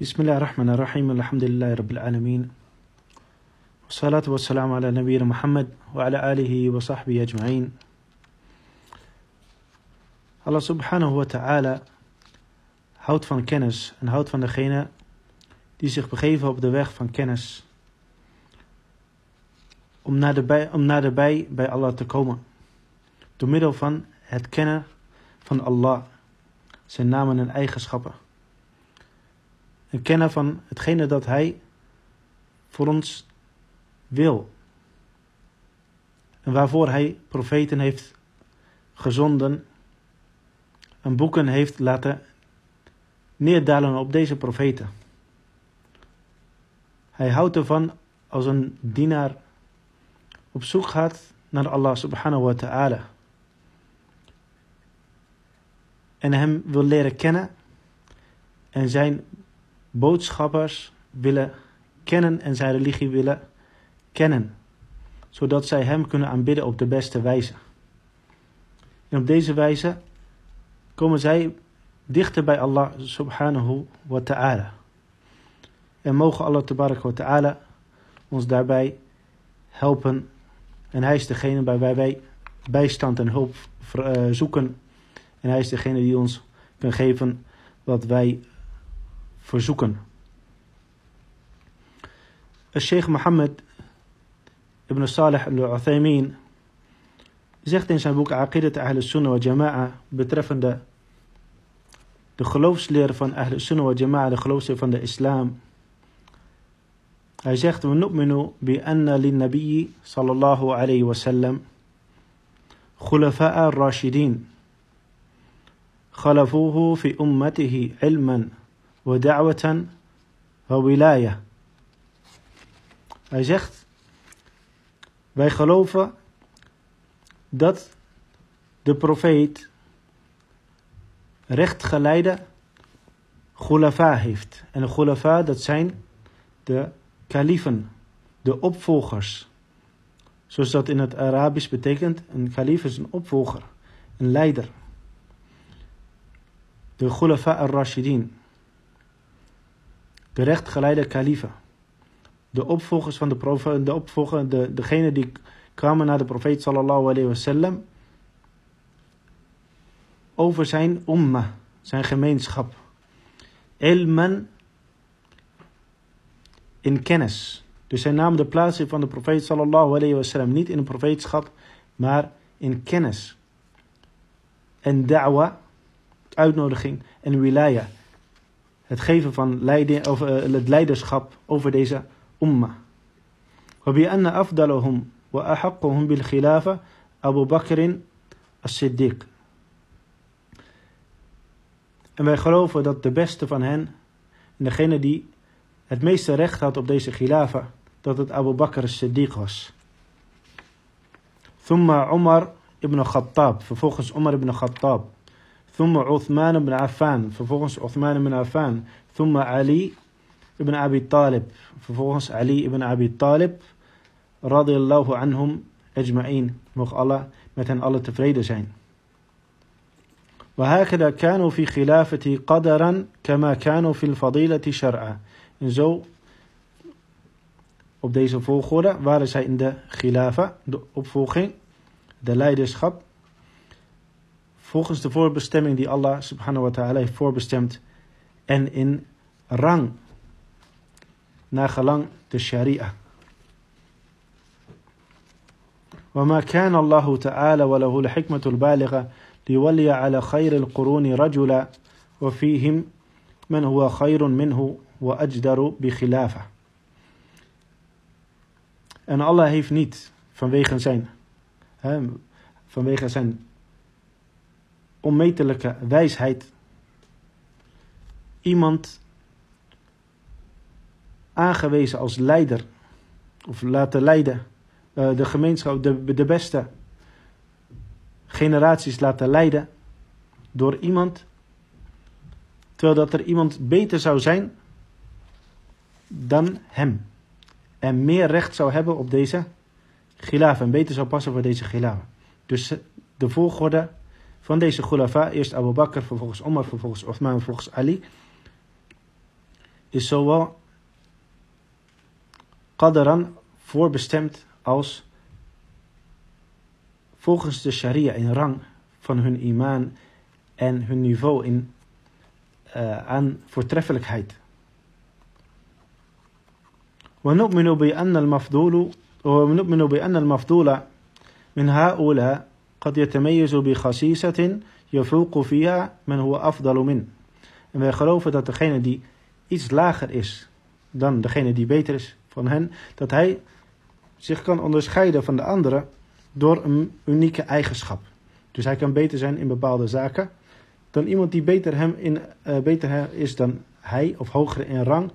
بسم الله الرحمن الرحيم الحمد لله رب العالمين والصلاة والسلام على نبينا محمد وعلى آله وصحبه أجمعين subhanahu wa ta'ala houdt van kennis en houdt van degene die zich begeven op de weg van kennis. Om naderbij, om naderbij bij Allah te komen. Door middel van het kennen van Allah, zijn namen en eigenschappen. En kennen van hetgene dat Hij voor ons wil. En waarvoor Hij profeten heeft gezonden en boeken heeft laten neerdalen op deze profeten. Hij houdt ervan als een dienaar op zoek gaat naar Allah subhanahu wa ta'ala. En hem wil leren kennen en zijn boodschappers willen kennen en zijn religie willen kennen. Zodat zij hem kunnen aanbidden op de beste wijze. En op deze wijze komen zij dichter bij Allah subhanahu wa ta'ala. En mogen Allah tabarak wa ta'ala ons daarbij helpen. En hij is degene bij wij bijstand en hulp zoeken. En hij is degene die ons kan geven wat wij verzoeken. Sheikh Mohammed ibn Salih al-Uthaymin zegt in zijn boek Aqidat Ahl Sunnah wa Jama'a betreffende de geloofsleer van Ahl Sunnah wa Jama'a, de geloofsleer van de islam. Hij zegt, we nu'minu bi anna lin nabiyyi sallallahu alayhi wa sallam khulafa'a rashidin خلفوه في أمته علما ودعوة وولاية. Hij zegt, wij geloven dat de profeet rechtgeleide khulafa heeft. En de khulafa, dat zijn de kaliefen, de opvolgers. Zoals dat in het Arabisch betekent, een kalif is een opvolger, een leider. De khulafa al-Rashidin. De rechtgeleide kaliefen. De opvolgers van de profeet, de opvolger, de, degene die kwamen naar de profeet sallallahu alayhi wasallam over zijn umma, zijn gemeenschap. Ilman in kennis. Dus zij namen de plaats van de profeet sallallahu alayhi wasallam niet in een profeetschap, maar in kennis. En da'wa, uitnodiging en wilaya Het geven van leiding, of, uh, het leiderschap over deze umma. وبأن أفضلهم وأحقهم بالخلافة أبو بكر الصديق En wij geloven dat de beste van hen, en degene die het meeste recht had op deze khilafa, dat het Abu Bakr as-Siddiq was. Thumma Umar ibn Khattab, vervolgens Umar ibn Khattab. Thumma Uthman ibn Affan, vervolgens Uthman ibn Affan. Thumma Ali ibn Abi Talib, vervolgens Ali ibn Abi Talib. Radiyallahu anhum ajma'in. Mogen Allah met hen alle tevreden zijn. وهكذا كانوا في خلافتي قدرا كما كانوا في الفضيلة شرعا. En zo, op deze volgorde, waren zij in de khilafa, de opvolging, de leiderschap, volgens de voorbestemming die Allah subhanahu wa ta'ala heeft voorbestemd, en in rang, naar gelang de sharia. وما كان الله تعالى وله الحكمة البالغة ليولي على خير القرون رجلا وفيهم من هو خير منه وأجدر بخلافه. En Allah heeft niet vanwege zijn, hè, vanwege zijn onmetelijke wijsheid iemand aangewezen als leider of laten leiden uh, de gemeenschap, de, de beste generaties laten leiden door iemand, terwijl dat er iemand beter zou zijn dan hem. En meer recht zou hebben op deze gilaf en beter zou passen voor deze gilaf. Dus de volgorde van deze khulafa, eerst Abu Bakr, vervolgens Omar, vervolgens Uthman, vervolgens Ali, is zowel qadaran voorbestemd als volgens de sharia in rang van hun imaan en hun niveau in, uh, aan voortreffelijkheid. ونؤمن بأن المفضول ونؤمن بأن المفضول من هؤلاء قد يتميز بخصيصة يفوق فيها من هو أفضل من. En wij geloven dat degene die iets lager is dan degene die beter is van hen, dat hij zich kan onderscheiden van de anderen door een unieke eigenschap. Dus hij kan beter zijn in bepaalde zaken dan iemand die beter, hem in, uh, beter is dan hij of hoger in rang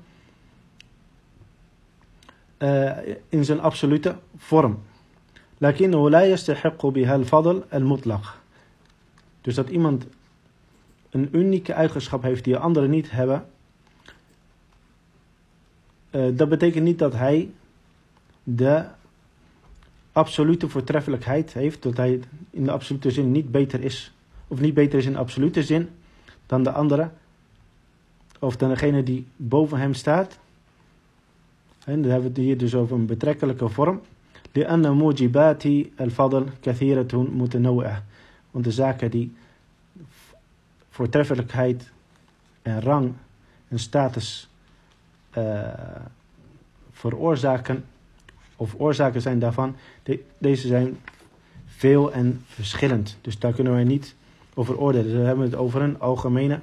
uh, in zijn absolute vorm. لكنه لا يستحق بها الفضل المطلق. Dus dat iemand een unieke eigenschap heeft die anderen niet hebben, uh, dat betekent niet dat hij de absolute voortreffelijkheid heeft, dat hij in de absolute zin niet beter is, of niet beter is in de absolute zin dan de andere, of dan degene die boven hem staat. En dan hebben we het hier dus over een betrekkelijke vorm. لأن موجبات الفضل كثيرة متنوعة. Want de zaken die voortreffelijkheid en rang en status uh, veroorzaken, of oorzaken zijn daarvan, de, deze zijn veel en verschillend. Dus daar kunnen wij niet over oordelen. Dus we hebben het over een algemene,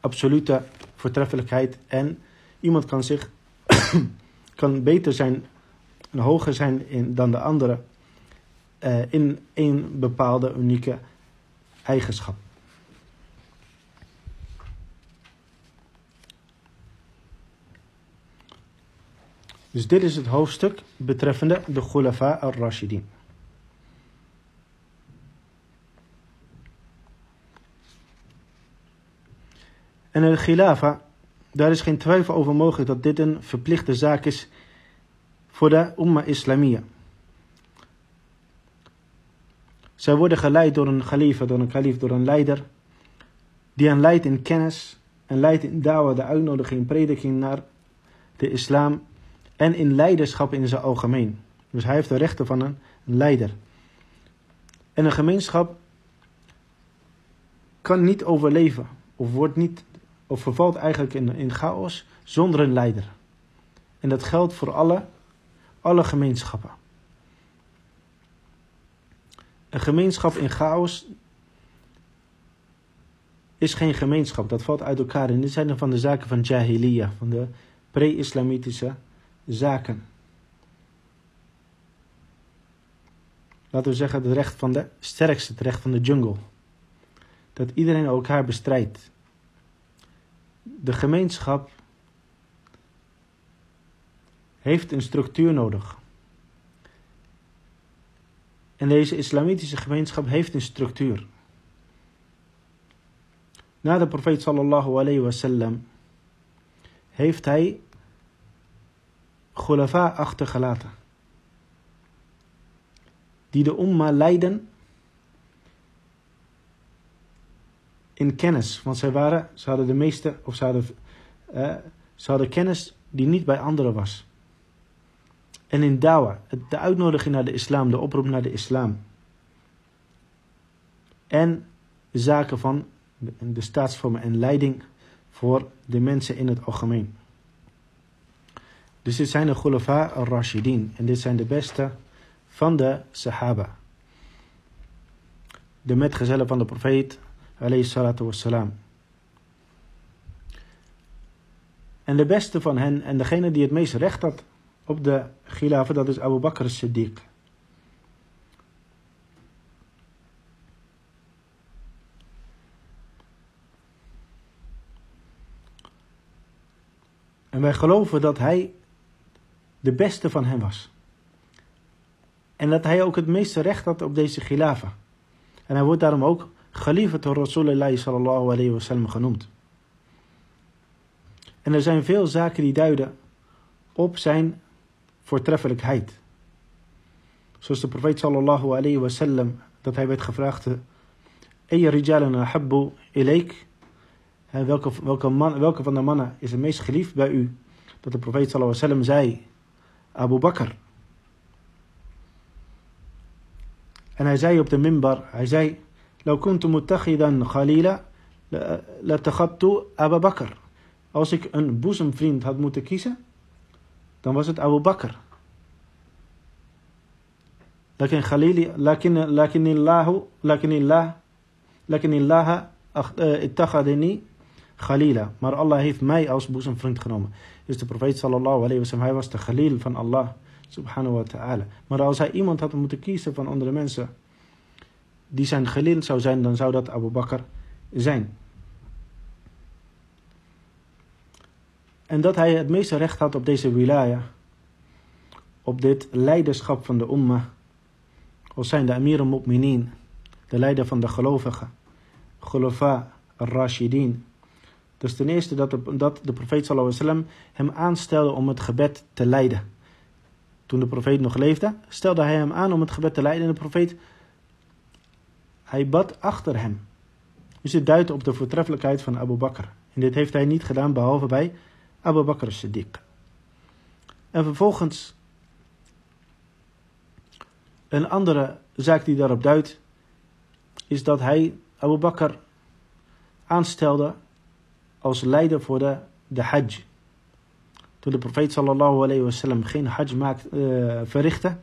absolute voortreffelijkheid. En iemand kan zich kan beter zijn hoger zijn in, dan de andere uh, in een bepaalde unieke eigenschap. Dus dit is het hoofdstuk betreffende de Khulafa al-Rashidin. En de Khilafa, daar is geen twijfel over mogelijk dat dit een verplichte zaak is voor de Umma Islamia. Zij worden geleid door een khalifa, door een kalif, door een leider, die hen leidt in kennis en leidt in dawa, de uitnodiging, prediking naar de islam en in leiderschap in zijn algemeen. Dus hij heeft de rechten van een leider. En een gemeenschap kan niet overleven of wordt niet of vervalt eigenlijk in, in chaos zonder een leider. En dat geldt voor alle, alle gemeenschappen. Een gemeenschap in chaos is geen gemeenschap. Dat valt uit elkaar. En dit zijn van de zaken van Jahiliyyah, van de pre-islamitische zaken. Laten we zeggen het recht van de sterkste, het recht van de jungle. Dat iedereen elkaar bestrijdt. De gemeenschap heeft een structuur nodig. En deze islamitische gemeenschap heeft een structuur. Na de profeet sallallahu alayhi wasallam heeft hij khulafa achtergelaten. Die de umma leiden in kennis. Want zij waren, ze hadden de meeste, of ze hadden, uh, ze hadden kennis die niet bij anderen was. En in dawa, de uitnodiging naar de islam, de oproep naar de islam. En zaken van de staatsvormen en leiding voor de mensen in het algemeen. Dus dit zijn de Khulafa al-Rashidin. En dit zijn de beste van de Sahaba. De metgezellen van de profeet, alayhi salatu wassalam. En de beste van hen, en degene die het meest recht had op de khilafa, dat is Abu Bakr as-Siddiq. En wij geloven dat hij de beste van hen was. En dat hij ook het meeste recht had op deze khilafa. En hij wordt daarom ook Khalifatul Rasulullah sallallahu alayhi wa sallam genoemd. En er zijn veel zaken die duiden op zijn voortreffelijkheid. Zoals de profeet sallallahu alayhi wa sallam, dat hij werd gevraagd, Aya rijalan ahabbu ilayk. Hè, welke, welke, man, welke van de mannen is het meest geliefd bij u? Dat de profeet sallallahu alaihi wasallam zei, Abu Bakr. En hij zei op de minbar, hij zei, لو كنت متخذا خليلا لاتخذت Abu Bakr. Als ik een boezemvriend had moeten kiezen, dan was het Abu Bakr. Lakin Khalili, lakin, lakin Allah, lakin Allah, lakin Allah, eh, ittakhadini Khalila. Maar Allah heeft mij als boezemvriend genomen. Dus de profeet sallallahu alayhi wa sallam, hij was de Khalil van Allah subhanahu wa ta'ala. Maar als hij iemand had moeten kiezen van andere mensen die zijn Khalil zou zijn, dan zou dat Abu Bakr zijn. En dat hij het meeste recht had op deze wilaya op dit leiderschap van de umma als zijn de Amir al-Mu'minin, de leider van de gelovigen, Khulafa al-Rashidin. Dus ten eerste dat de, dat de profeet hem aanstelde om het gebed te leiden. Toen de profeet nog leefde, stelde hij hem aan om het gebed te leiden en de profeet, hij bad achter hem. Dus dit duidt op de voortreffelijkheid van Abu Bakr. En dit heeft hij niet gedaan behalve bij Abu Bakr Siddiq. En vervolgens een andere zaak die daarop duidt, is dat hij Abu Bakr aanstelde als leider voor de, de hajj. Toen de profeet sallallahu alayhi wasallam geen hajj maakt, uh, verrichtte.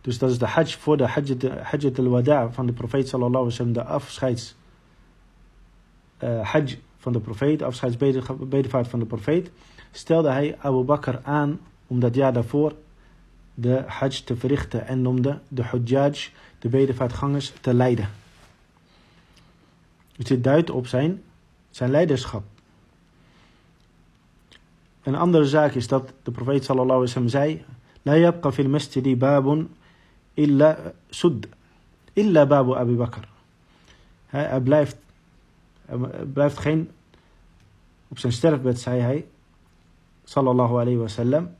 Dus dat is de hajj voor de hajj al-wada van de profeet sallallahu alayhi de afscheids uh, hajj van de profeet, de afscheidsbedevaart van de profeet. Stelde hij Abu Bakr aan om dat jaar daarvoor de hajj te verrichten en om de, de hujjaj, de bedevaartgangers, te leiden. Dus dit duidt op zijn, zijn leiderschap. Een andere zaak is dat de profeet sallallahu alaihi wasallam zei: La yabqa fil masjidi babun illa sud, illa babu Abu Bakr. Er blijft, blijft geen, op zijn sterfbed zei hij, sallallahu alaihi wasallam,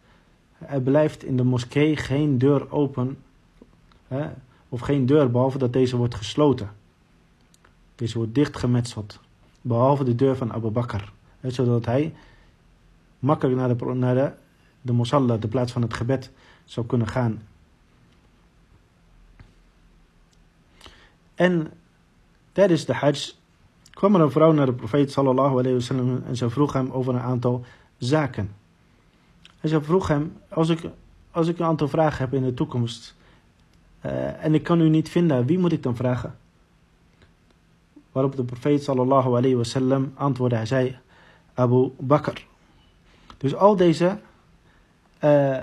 er blijft in de moskee geen deur open, hè, of geen deur, behalve dat deze wordt gesloten. Deze wordt dichtgemetseld, behalve de deur van Abu Bakr. Zodat hij makkelijk naar de, naar de, de mosalla, de plaats van het gebed, zou kunnen gaan. En tijdens de hajj kwam er een vrouw naar de profeet sallallahu alayhi wasallam en ze vroeg hem over een aantal zaken. En ze vroeg hem, als ik, als ik een aantal vragen heb in de toekomst uh, en ik kan u niet vinden, wie moet ik dan vragen? Waarop de profeet sallallahu alayhi wasallam antwoordde, hij zei, Abu Bakr. Dus al deze uh,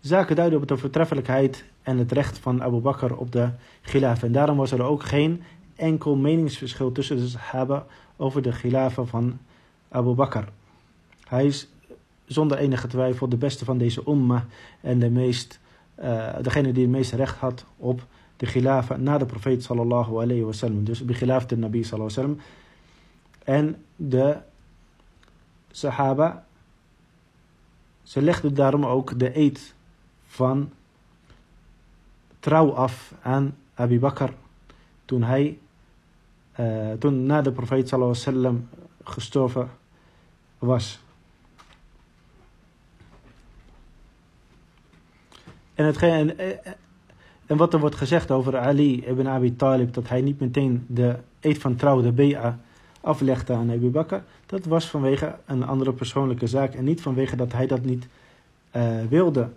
zaken duiden op de voortreffelijkheid en het recht van Abu Bakr op de gilaf. En daarom was er ook geen enkel meningsverschil tussen de sahaba over de gilafa van Abu Bakr. Hij is zonder enige twijfel de beste van deze umma en de meest, uh, degene die het meeste recht had op de khilafa na de profeet sallallahu alayhi wa sallam. Dus de khilafa de nabi sallallahu alayhi wa sallam. En de sahaba, ze legden daarom ook de eed van trouw af aan Abu Bakr toen hij, uh, toen na de profeet sallallahu gestorven was. En, hetgeen, en, en wat er wordt gezegd over Ali ibn Abi Talib, dat hij niet meteen de eed van trouw, de Bea, aflegde aan Abu Bakr, dat was vanwege een andere persoonlijke zaak en niet vanwege dat hij dat niet wilde.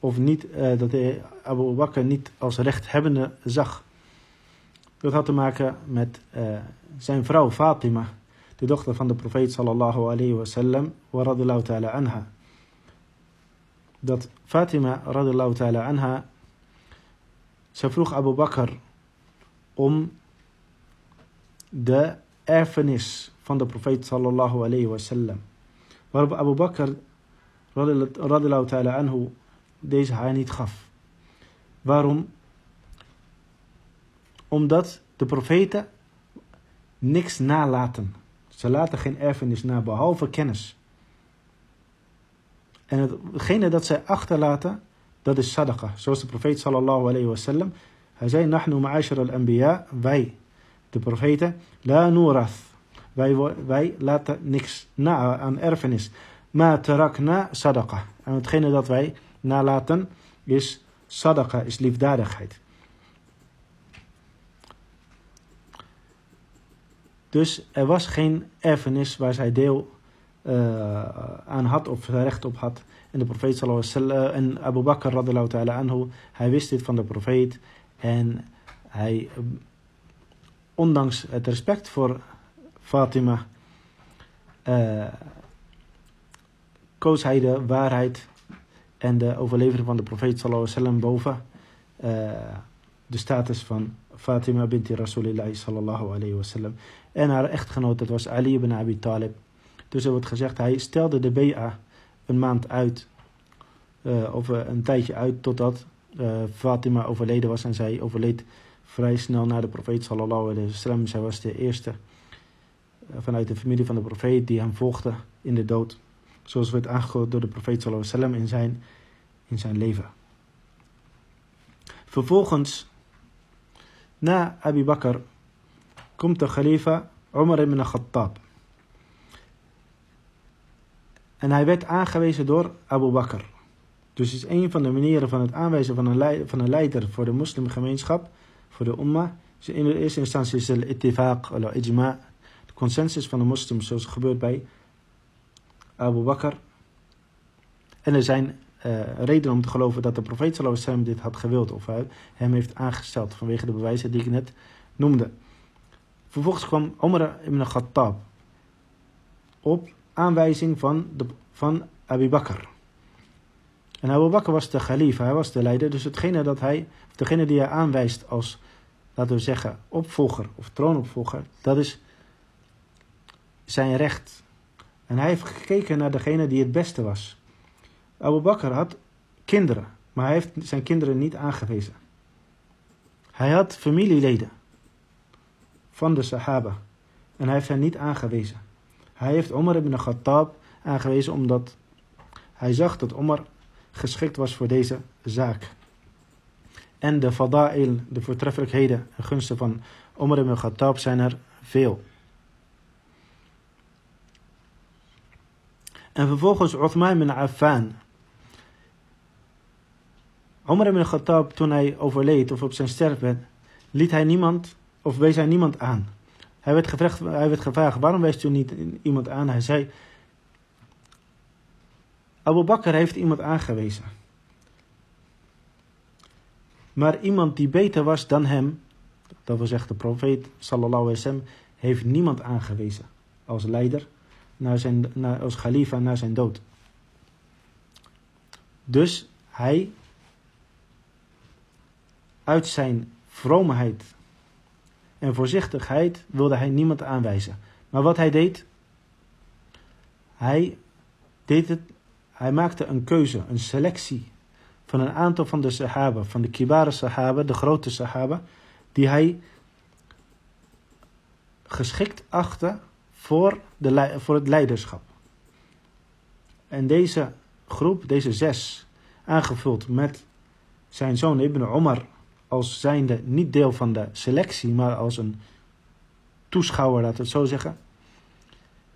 Of niet, dat hij Abu Bakr niet als rechthebbende zag. Dat had te maken met uh, zijn vrouw Fatima, de dochter van de profeet sallallahu alayhi wa sallam, wa radillahu ta'ala anha dat Fatima radiallahu ta'ala anha, ze vroeg Abu Bakr om de erfenis van de profeet sallallahu alayhi wa sallam. Waarop Abu Bakr radiallahu ta'ala anhu deze haar niet gaf. Waarom? Omdat de profeten niks nalaten. Ze laten geen erfenis na, behalve kennis. En hetgene dat zij achterlaten, dat is sadaqa. Zoals de profeet sallallahu alayhi wa sallam, hij zei, Nahnu ma'ashar al-anbiya, wij, de profeten, la nurath. Wij laten niks na aan erfenis. Ma tarakna sadaqa. En hetgene dat wij nalaten is sadaqa, is liefdadigheid. Dus er was geen erfenis waar zij deel eh, aan had of recht op had. En de profeet sallallahu wasallam en Abu Bakr radhiallahu ta'ala anhu, hij wist dit van de profeet. En hij, eh, ondanks het respect voor Fatima, eh, koos hij de waarheid en de overlevering van de profeet sallallahu alaihi wasallam boven eh, de status van Fatima binti Rasulillah sallallahu alaihi wasallam. En haar echtgenoot, dat was Ali ibn Abi Talib. Dus er wordt gezegd, hij stelde de BA een maand uit, eh, of eh, een tijdje uit, totdat eh, Fatima overleden was. En zij overleed vrij snel na de profeet sallallahu alaihi wasallam. Zij was de eerste vanuit de familie van de profeet die hem volgde in de dood. Zoals werd aangekondigd door de profeet sallallahu alaihi wasallam in zijn, in zijn leven. Vervolgens, na Abi Bakr, komt de khalifa Umar ibn Khattab. En hij werd aangewezen door Abu Bakr. Dus is een van de manieren van het aanwijzen van een, van een leider voor de moslimgemeenschap, voor de umma. Dus in de eerste instantie is het ittifaq, al ijma, de consensus van de moslims, zoals gebeurt bij Abu Bakr. En er zijn eh, redenen om te geloven dat de profeet sallallahu dit had gewild of hem heeft aangesteld vanwege de bewijzen die ik net noemde. Vervolgens kwam Omar ibn Khattab op aanwijzing van, de, van Abu Bakr. En Abu Bakr was de khalifa, hij was de leider, dus hetgene dat hij, degene die hij aanwijst als, laten we zeggen, opvolger of troonopvolger, dat is zijn recht. En hij heeft gekeken naar degene die het beste was. Abu Bakr had kinderen, maar hij heeft zijn kinderen niet aangewezen. Hij had familieleden van de Sahaba en hij heeft hen niet aangewezen. Hij heeft Omar ibn Khattab aangewezen omdat hij zag dat Omar geschikt was voor deze zaak. En de fada'il, de voortreffelijkheden en gunsten van Omar ibn Khattab zijn er veel. En vervolgens Uthman ibn Affan. Omar ibn Khattab, toen hij overleed of op zijn sterfbed, liet hij niemand, of wees hij niemand aan. Hij werd, gevraagd, hij werd gevraagd, waarom wees u niet iemand aan? Hij zei, Abu Bakr heeft iemand aangewezen. Maar iemand die beter was dan hem, dat wil zeggen de profeet sallallahu alaihi wasallam, heeft niemand aangewezen als leider, naar zijn, naar, als khalifa na zijn dood. Dus hij, uit zijn vroomheid en voorzichtigheid, wilde hij niemand aanwijzen. Maar wat hij deed, hij deed het, hij maakte een keuze, een selectie van een aantal van de sahaba, van de kibare sahaba, de grote sahaba, die hij geschikt achtte voor, de, voor het leiderschap. En deze groep, deze zes, aangevuld met zijn zoon Ibn Omar als zijnde niet deel van de selectie, maar als een toeschouwer, laat het zo zeggen.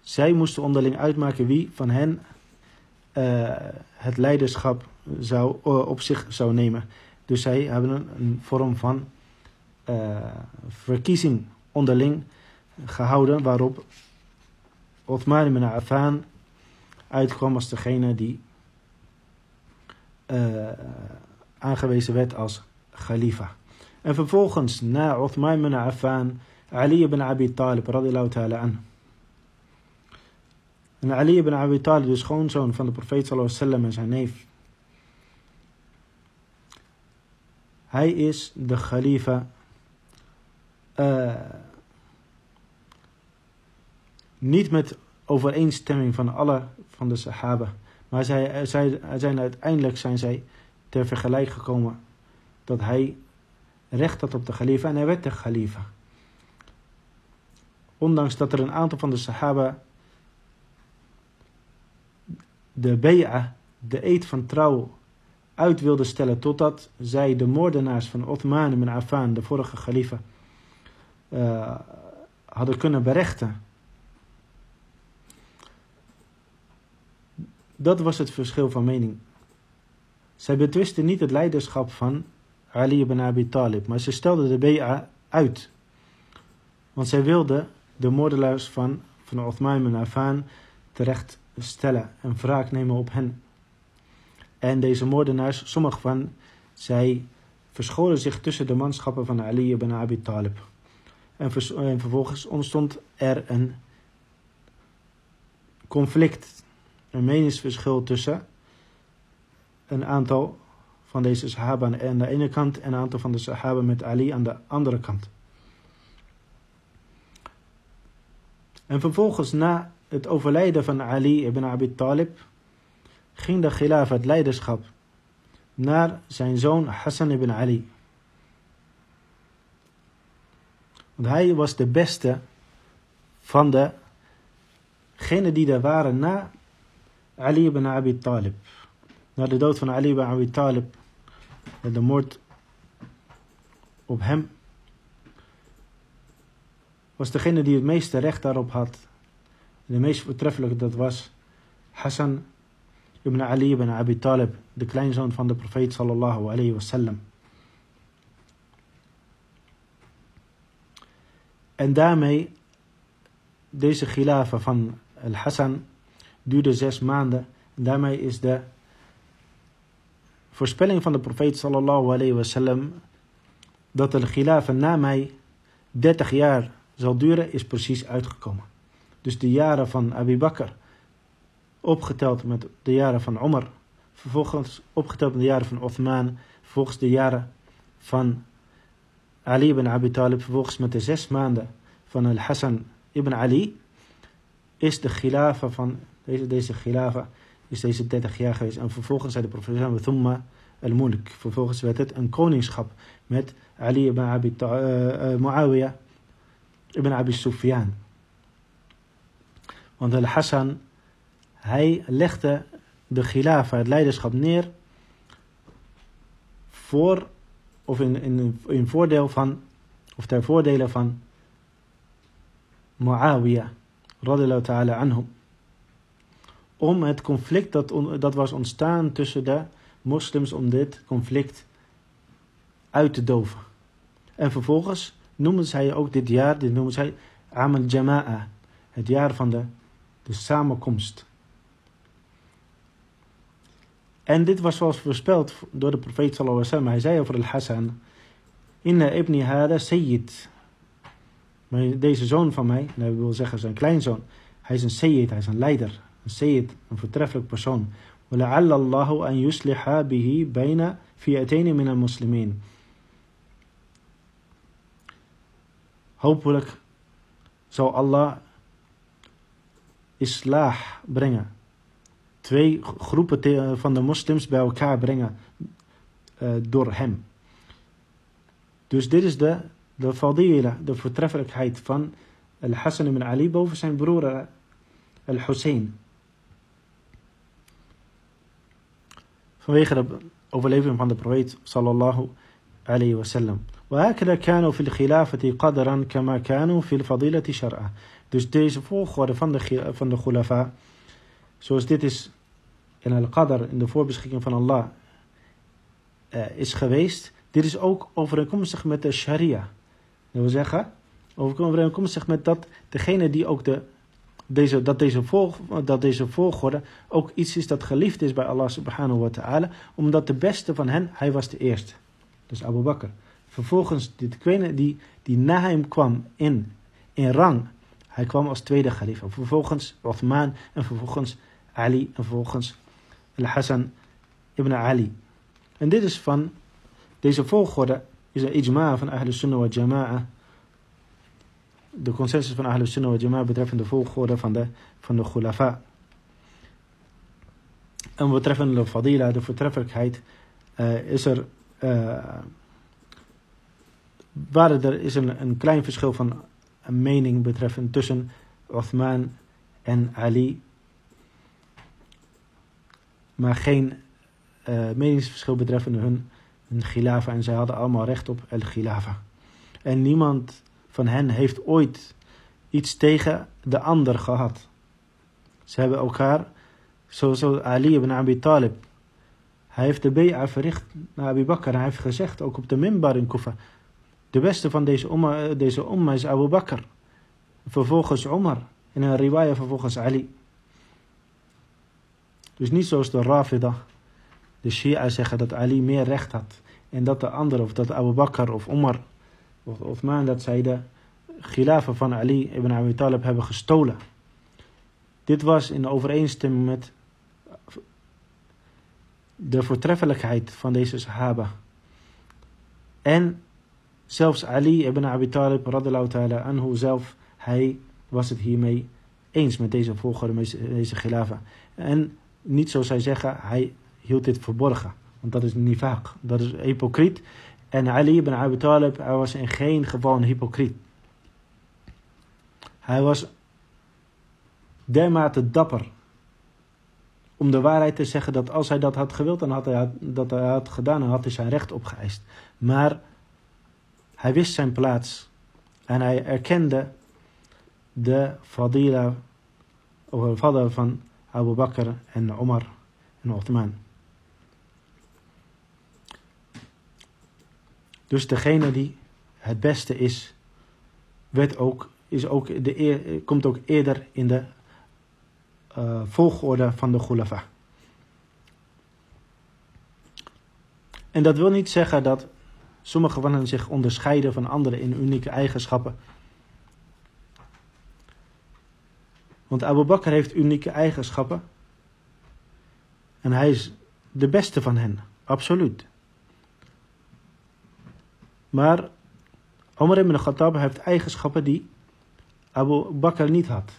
Zij moesten onderling uitmaken wie van hen eh, het leiderschap zou, eh, op zich zou nemen. Dus zij hebben een, vorm van eh, verkiezing onderling gehouden, waarop Othman ibn Affan uitkwam als degene die aangewezen werd als khalifa. En vervolgens, na Othman ibn Affan, Ali ibn Abi Talib, radiyallahu ta'ala an. En Ali ibn Abi Talib, de schoonzoon van de profeet sallallahu alaihi wasallam en zijn neef. Hij is de khalifa eh, niet met overeenstemming van alle van de sahaba. Maar zij, zij, zijn uiteindelijk zijn zij ter vergelijk gekomen dat hij recht had op de khalifa en hij werd de khalifa. Ondanks dat er een aantal van de sahaba de be'a, de eed van trouw, uit wilden stellen totdat zij de moordenaars van Othman ibn Affan, de vorige khalifa, uh, hadden kunnen berechten. Dat was het verschil van mening. Zij betwisten niet het leiderschap van Ali ibn Abi Talib, maar ze stelden de BA uit. Want zij wilden de moordelaars van, van Othman ibn Affan terecht stellen en wraak nemen op hen. En deze moordenaars, sommige van zij verscholen zich tussen de manschappen van Ali ibn Abi Talib. En, en vervolgens ontstond er een conflict, een meningsverschil tussen een aantal van deze sahaba aan de ene kant en een aantal van de sahaba met Ali aan de andere kant. En vervolgens na het overlijden van Ali ibn Abi Talib ging de khilaf, het leiderschap, naar zijn zoon Hassan ibn Ali. Want hij was de beste van degenen die er waren na Ali ibn Abi Talib. Na de dood van Ali ibn Abi Talib, de moord op hem, was degene die het meeste recht daarop had. De meest voortreffelijke dat was Hassan ibn Ali ibn Abi Talib, de kleinzoon van de profeet sallallahu alayhi wasallam. En daarmee, deze khilafa van Al-Hassan duurde zes maanden. En daarmee is de voorspelling van de profeet sallallahu alayhi wasallam dat de khilafa na mij 30 jaar zal duren, is precies uitgekomen. Dus de jaren van Abu Bakr, opgeteld met de jaren van Omar, vervolgens opgeteld met de jaren van Othman, vervolgens de jaren van Ali ibn Abi Talib, vervolgens met de zes maanden van Al-Hassan ibn Ali, is de khilafa van deze, deze khilafa, is deze 30 jaar geweest. En vervolgens zei de profeet Thumma al-Mulk. Vervolgens werd het een koningschap met Ali ibn Abi uh, uh, Muawiyah ibn Abi Sufyan. Want Al-Hassan, hij legde de khilafa, het leiderschap neer voor, of in, in, in voordeel van, of ter voordele van Muawiyah, radiallahu ta'ala anhum. Om het conflict dat, dat was ontstaan tussen de moslims, om dit conflict uit te doven. En vervolgens noemden zij ook dit jaar, dit noemen zij Amal Jama'a, het jaar van de, de samenkomst. En dit was zoals voorspeld door de profeet sallallahu alaihi wasallam. Hij zei over al-Hassan, Inna ibni hada sayyid. Deze zoon van mij, dat wil zeggen zijn kleinzoon, hij is een sayyid, hij is een leider. Een sayyid, een voortreffelijk persoon. وَلَعَلَّ اللَّهُ أَن يُصْلِحَ بِهِ بَيْنَ فِيَتَيْنِ مِنَ الْمُسْلِمِينَ Hopelijk zal Allah islah brengen. Twee groepen van de moslims bij elkaar brengen uh, door hem. Dus dit is de, de fadila, de voortreffelijkheid van Al-Hassan ibn Ali boven zijn broer eh, Al-Hussein. Vanwege de overleving van de profeet sallallahu alayhi wa sallam. وهكذا كانوا في الخلافة قدرا كما كانوا في الفضيلة شرعا. Dus deze volgorde van de, van de khulafa, zoals dit is in al-qadr, in de voorbeschikking van Allah, uh, is geweest, dit is ook overeenkomstig met de sharia. Dat wil zeggen, overeenkomstig met dat degene die ook de, deze, dat, deze dat deze volgorde ook iets is dat geliefd is bij Allah subhanahu wa ta'ala, omdat de beste van hen, hij was de eerste. Dus Abu Bakr. Vervolgens, degene die, die na hem kwam in, in rang, hij kwam als tweede khalifa. Vervolgens Uthman en vervolgens Ali en vervolgens Al-Hassan ibn Ali. En dit is van, deze volgorde is een ijma van Ahl Sunnah wa Jama'a. De consensus van Ahl Sunnah wa Jama'a betreffende de volgorde van de, van de khulafa. En betreffende de fadila, de voortreffelijkheid, uh, is er... Uh, er is een, een klein verschil van een mening betreffend tussen Uthman en Ali. Maar geen uh, meningsverschil betreffende hun, hun. En zij hadden allemaal recht op el khilafa. En niemand van hen heeft ooit iets tegen de ander gehad. Ze hebben elkaar, zoals Ali ibn Abi Talib, hij heeft de Bea verricht naar Abu Bakr. Hij heeft gezegd, ook op de minbar in Kufa, de beste van deze umma, deze is Abu Bakr. Vervolgens Omar. En een riwaya vervolgens Ali. Dus niet zoals de Rafida, de Shia zeggen dat Ali meer recht had. En dat de andere, of dat Abu Bakr of Omar of dat zij de khilafen van Ali ibn Abi Talib hebben gestolen. Dit was in overeenstemming met de voortreffelijkheid van deze sahaba. En zelfs Ali ibn Abi Talib radhiallahu ta'ala anhu zelf, hij was het hiermee eens met deze volgorde, deze khilafa. En niet zoals zij zeggen, hij hield dit verborgen. Want dat is nifaq, dat is hypocriet. En Ali ibn Abi Talib, hij was in geen geval hypocriet. Hij was dermate dapper om de waarheid te zeggen dat als hij dat had gewild, dan had hij dat hij had gedaan en had hij zijn recht opgeëist. Maar hij wist zijn plaats en hij erkende de fadila, of de vader van Abu Bakr en Omar en Uthman. Dus degene die het beste is, werd ook, is ook de komt ook eerder in de uh, volgorde van de Khulafa. En dat wil niet zeggen dat sommige van hen zich onderscheiden van anderen in unieke eigenschappen. Want Abu Bakr heeft unieke eigenschappen. En hij is de beste van hen, absoluut. Maar Omar ibn Khattab heeft eigenschappen die Abu Bakr niet had.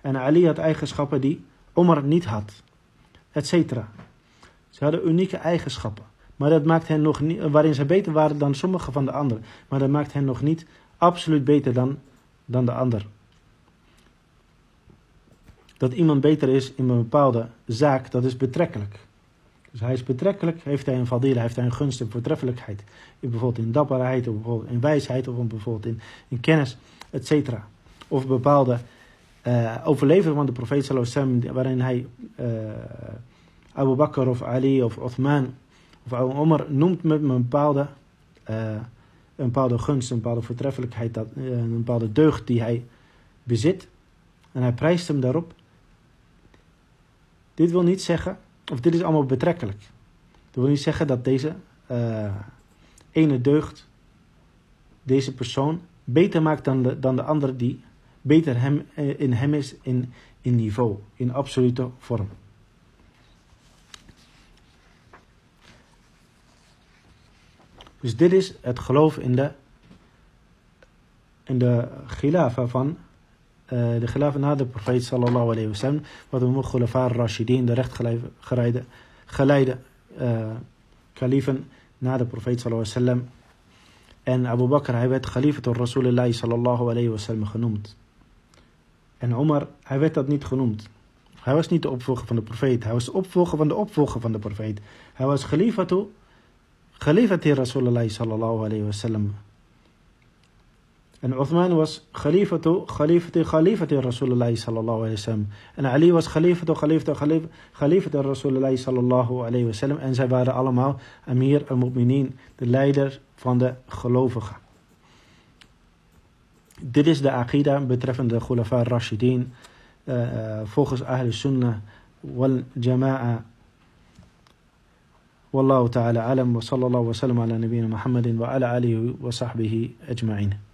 En Ali had eigenschappen die Omar niet had. Etcetera. Ze hadden unieke eigenschappen. Maar dat maakt hen nog niet, waarin ze beter waren dan sommige van de anderen. Maar dat maakt hen nog niet absoluut beter dan, dan de ander. Dat iemand beter is in een bepaalde zaak, dat is betrekkelijk. Dus hij is betrekkelijk, heeft hij een fadila, heeft hij een gunst en voortreffelijkheid. Bijvoorbeeld in dapperheid, of bijvoorbeeld in wijsheid, of bijvoorbeeld in, in kennis, etc. Of bepaalde uh, overlevering van de profeet sallallahu waarin hij uh, Abu Bakr of Ali of Uthman of Abu Omar noemt met een bepaalde, uh, een bepaalde gunst, een bepaalde voortreffelijkheid, dat, een bepaalde deugd die hij bezit. En hij prijst hem daarop. Dit wil niet zeggen of dit is allemaal betrekkelijk. Dat wil niet zeggen dat deze uh, ene deugd deze persoon beter maakt dan de, dan de andere die beter hem, uh, in hem is in, in niveau, in absolute vorm. Dus dit is het geloof in de, in de van de khilafa na de profeet sallallahu alayhi wasallam, wat we noemen khulafa rashidin, de rechtgeleide geleide uh, kalifen na de profeet sallallahu alayhi wasallam. En Abu Bakr, hij werd khalifa door Rasulullah sallallahu alayhi wasallam genoemd. En Omar, hij werd dat niet genoemd. Hij was niet de opvolger van de profeet, hij was de opvolger van de opvolger van de profeet. Hij was toe, khalifa Rasulullah sallallahu alayhi wasallam. En Uthman was khalifatu, khalifati, khalifati Rasulullah sallallahu alayhi wasallam. En Ali was khalifatu, khalifatu, khalifati Rasulullah sallallahu alayhi wasallam. En zij waren allemaal Amir al-Mu'minin, de leider van de gelovigen. Dit is de aqida betreffende Khulafa Rashidin. Uh, volgens Ahl Sunnah wal Jama'a. والله تعالى أعلم وصلى الله وسلم على نبينا محمد وعلى آله وصحبه أجمعين